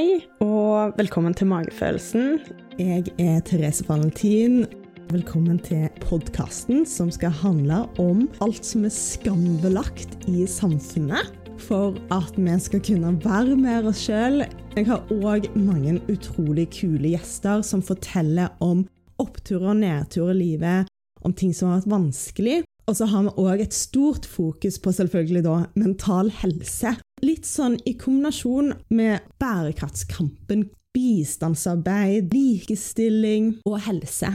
Hei, og velkommen til Magefølelsen. Jeg er Therese Valentin. Velkommen til podkasten som skal handle om alt som er skambelagt i samfunnet. For at vi skal kunne være mer oss sjøl. Jeg har òg mange utrolig kule gjester som forteller om oppturer og nedturer i livet, om ting som har vært vanskelig. Og så har vi òg et stort fokus på selvfølgelig da mental helse. Litt sånn i kombinasjon med bærekraftskampen, bistandsarbeid, likestilling og helse.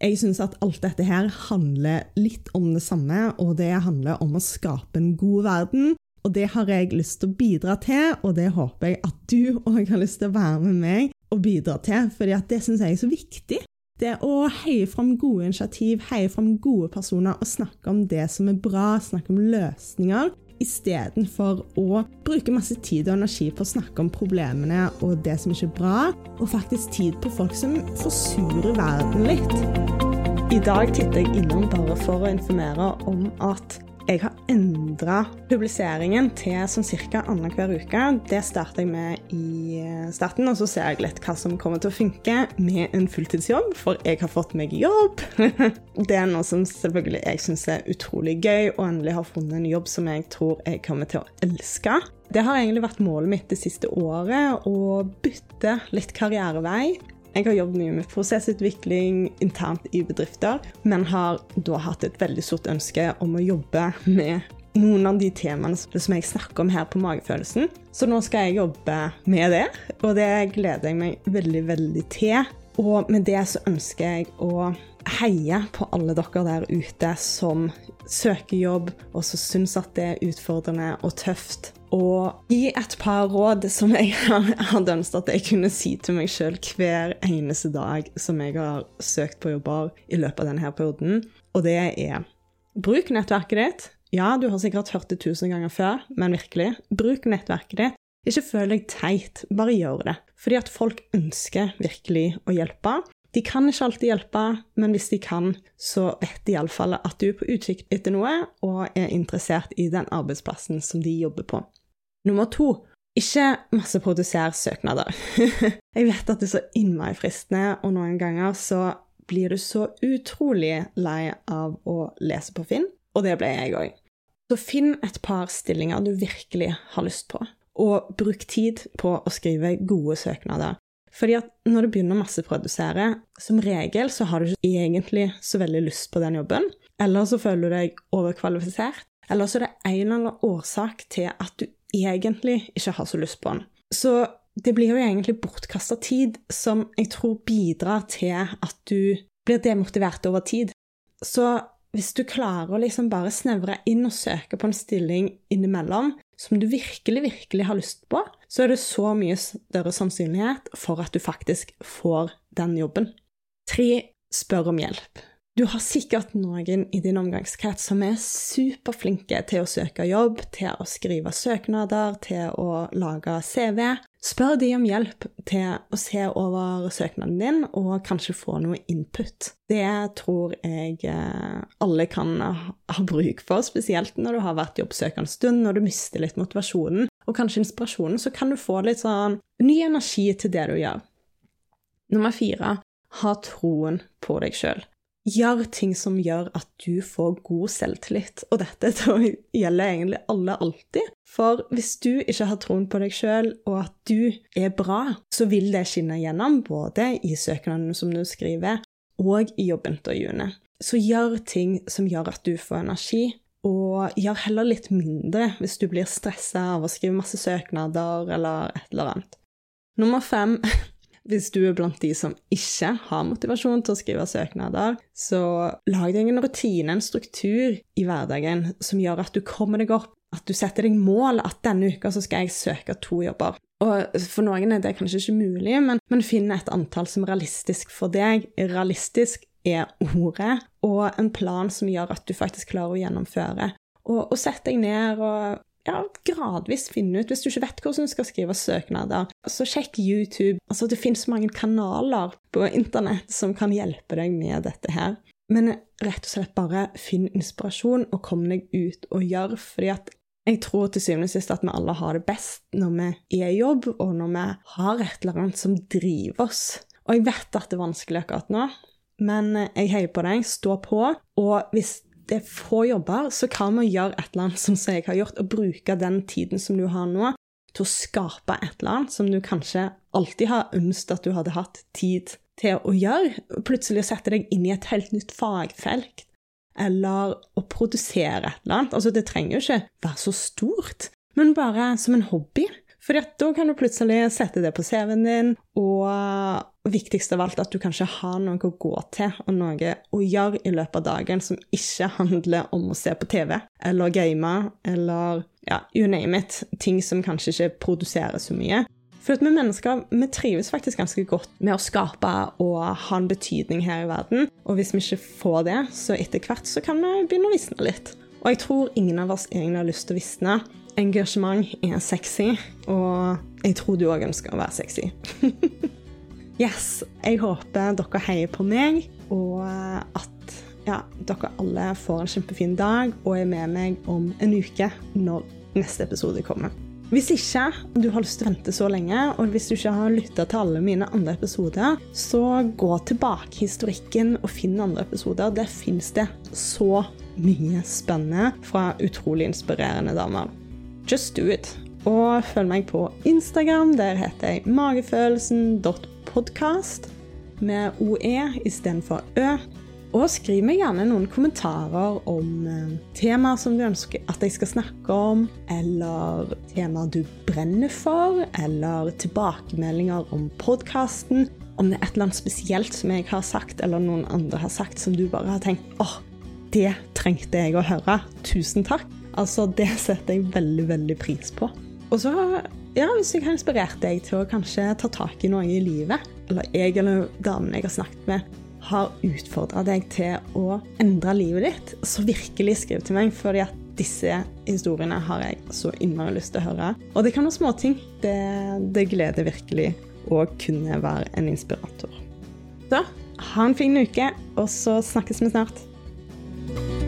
Jeg syns at alt dette her handler litt om det samme, og det handler om å skape en god verden. Og det har jeg lyst til å bidra til, og det håper jeg at du òg har lyst til å være med meg og bidra til, for det syns jeg er så viktig. Det å heie fram gode initiativ, heie fram gode personer og snakke om det som er bra, snakke om løsninger, istedenfor å bruke masse tid og energi på å snakke om problemene og det som ikke er bra, og faktisk tid på folk som forsurer verden litt. I dag titter jeg innom bare for å informere om at jeg har endra publiseringen til sånn ca. annenhver uke. Det starter jeg med i starten, og så ser jeg litt hva som kommer til å funke med en fulltidsjobb, for jeg har fått meg jobb. Det er noe som selvfølgelig jeg syns er utrolig gøy, og endelig har funnet en jobb som jeg tror jeg kommer til å elske. Det har egentlig vært målet mitt det siste året, å bytte litt karrierevei. Jeg har jobbet mye med prosessutvikling internt i bedrifter, men har da hatt et veldig stort ønske om å jobbe med noen av de temaene som jeg snakker om her på Magefølelsen. Så nå skal jeg jobbe med det, og det gleder jeg meg veldig, veldig til. Og med det så ønsker jeg å heie på alle dere der ute som søker jobb, og som syns at det er utfordrende og tøft. Og gi et par råd som jeg hadde ønsket at jeg kunne si til meg sjøl hver eneste dag som jeg har søkt på jobber i løpet av denne perioden. Og det er bruk nettverket ditt. Ja, du har sikkert hørt det tusen ganger før, men virkelig, bruk nettverket ditt. Ikke føl deg teit, bare gjør det. Fordi at folk ønsker virkelig å hjelpe. De kan ikke alltid hjelpe, men hvis de kan, så vet de iallfall at du er på utkikk etter noe og er interessert i den arbeidsplassen som de jobber på. Nummer to ikke masseproduser søknader. Jeg vet at det er så innmari fristende, og noen ganger så blir du så utrolig lei av å lese på Finn, og det ble jeg òg. Så finn et par stillinger du virkelig har lyst på og bruk tid på å skrive gode søknader. Fordi at når du begynner å masseprodusere, som regel så har du ikke egentlig så veldig lyst på den jobben. Eller så føler du deg overkvalifisert. Eller så er det en eller annen årsak til at du egentlig ikke har så lyst på den. Så det blir jo egentlig bortkasta tid, som jeg tror bidrar til at du blir demotivert over tid. Så hvis du klarer å liksom bare snevre inn og søke på en stilling innimellom som du virkelig, virkelig har lyst på, så er det så mye større sannsynlighet for at du faktisk får den jobben. Tre, spør om hjelp. Du har sikkert noen i din omgangskrets som er superflinke til å søke jobb, til å skrive søknader, til å lage CV. Spør de om hjelp til å se over søknaden din og kanskje få noe input. Det tror jeg eh, alle kan ha bruk for, spesielt når du har vært jobbsøker en stund, når du mister litt motivasjonen og kanskje inspirasjonen, så kan du få litt sånn ny energi til det du gjør. Nummer fire ha troen på deg sjøl. Gjør ting som gjør at du får god selvtillit. Og dette gjelder egentlig alle alltid. For hvis du ikke har troen på deg sjøl, og at du er bra, så vil det skinne gjennom både i søknadene som du skriver, og i jobbintervjuene. Så gjør ting som gjør at du får energi, og gjør heller litt mindre hvis du blir stressa av å skrive masse søknader eller et eller annet. Nummer fem hvis du er blant de som ikke har motivasjon til å skrive søknader, så lag deg en rutine, en struktur i hverdagen som gjør at du kommer deg opp, at du setter deg mål at denne uka så skal jeg søke to jobber. Og For noen er det kanskje ikke mulig, men, men finn et antall som er realistisk for deg. Realistisk er ordet, og en plan som gjør at du faktisk klarer å gjennomføre. Og, og sett deg ned og ja, gradvis finne ut Hvis du ikke vet hvordan du skal skrive søknader, så sjekk YouTube. Altså, det finnes mange kanaler på internett som kan hjelpe deg med dette her. Men rett og slett bare finn inspirasjon og kom deg ut og gjør. fordi at Jeg tror til syvende og sist at vi alle har det best når vi er i jobb, og når vi har et eller annet som driver oss. Og jeg vet at det er vanskelig akkurat nå, men jeg heier på deg. Stå på. Og hvis det er få jobber, så kan å gjøre et eller annet som jeg har gjort, og bruke den tiden som du har nå, til å skape et eller annet som du kanskje alltid har ønsket at du hadde hatt tid til å gjøre. Plutselig å sette deg inn i et helt nytt fagfelt eller å produsere et eller annet. Altså, det trenger jo ikke være så stort, men bare som en hobby. For da kan du plutselig sette det på CV-en din, og viktigst av alt at du kanskje har noe å gå til og noe å gjøre i løpet av dagen som ikke handler om å se på TV eller game eller ja, you name it. Ting som kanskje ikke produserer så mye. For vi mennesker vi trives faktisk ganske godt med å skape og ha en betydning her i verden. Og hvis vi ikke får det, så etter hvert så kan vi begynne å visne litt. Og jeg tror ingen av oss egentlig har lyst til å visne. Engasjement er sexy, og jeg tror du òg ønsker å være sexy. yes, jeg håper dere heier på meg, og at ja, dere alle får en kjempefin dag og er med meg om en uke når neste episode kommer. Hvis ikke du har lyst til å vente så lenge, og hvis du ikke har lytta til alle mine andre episoder, så gå tilbake i historikken og finn andre episoder. Der fins det så mye spennende fra utrolig inspirerende damer. Just do it. Og følg meg på Instagram. Der heter jeg magefølelsen.podkast med OE istedenfor Ø. Og skriv meg gjerne noen kommentarer om eh, temaer som du ønsker at jeg skal snakke om, eller temaer du brenner for, eller tilbakemeldinger om podkasten. Om det er et eller annet spesielt som jeg har sagt, eller noen andre har sagt, som du bare har tenkt åh, det trengte jeg å høre. Tusen takk. Altså, det setter jeg veldig, veldig pris på. Og så, ja, hvis jeg har inspirert deg til å kanskje ta tak i noe i livet, eller jeg eller damene jeg har snakket med, har utfordra deg til å endre livet ditt, så virkelig skriv til meg. fordi at disse historiene har jeg så innmari lyst til å høre. Og det kan være småting. Det, det gleder virkelig å kunne være en inspirator. Så ha en fin uke, og så snakkes vi snart.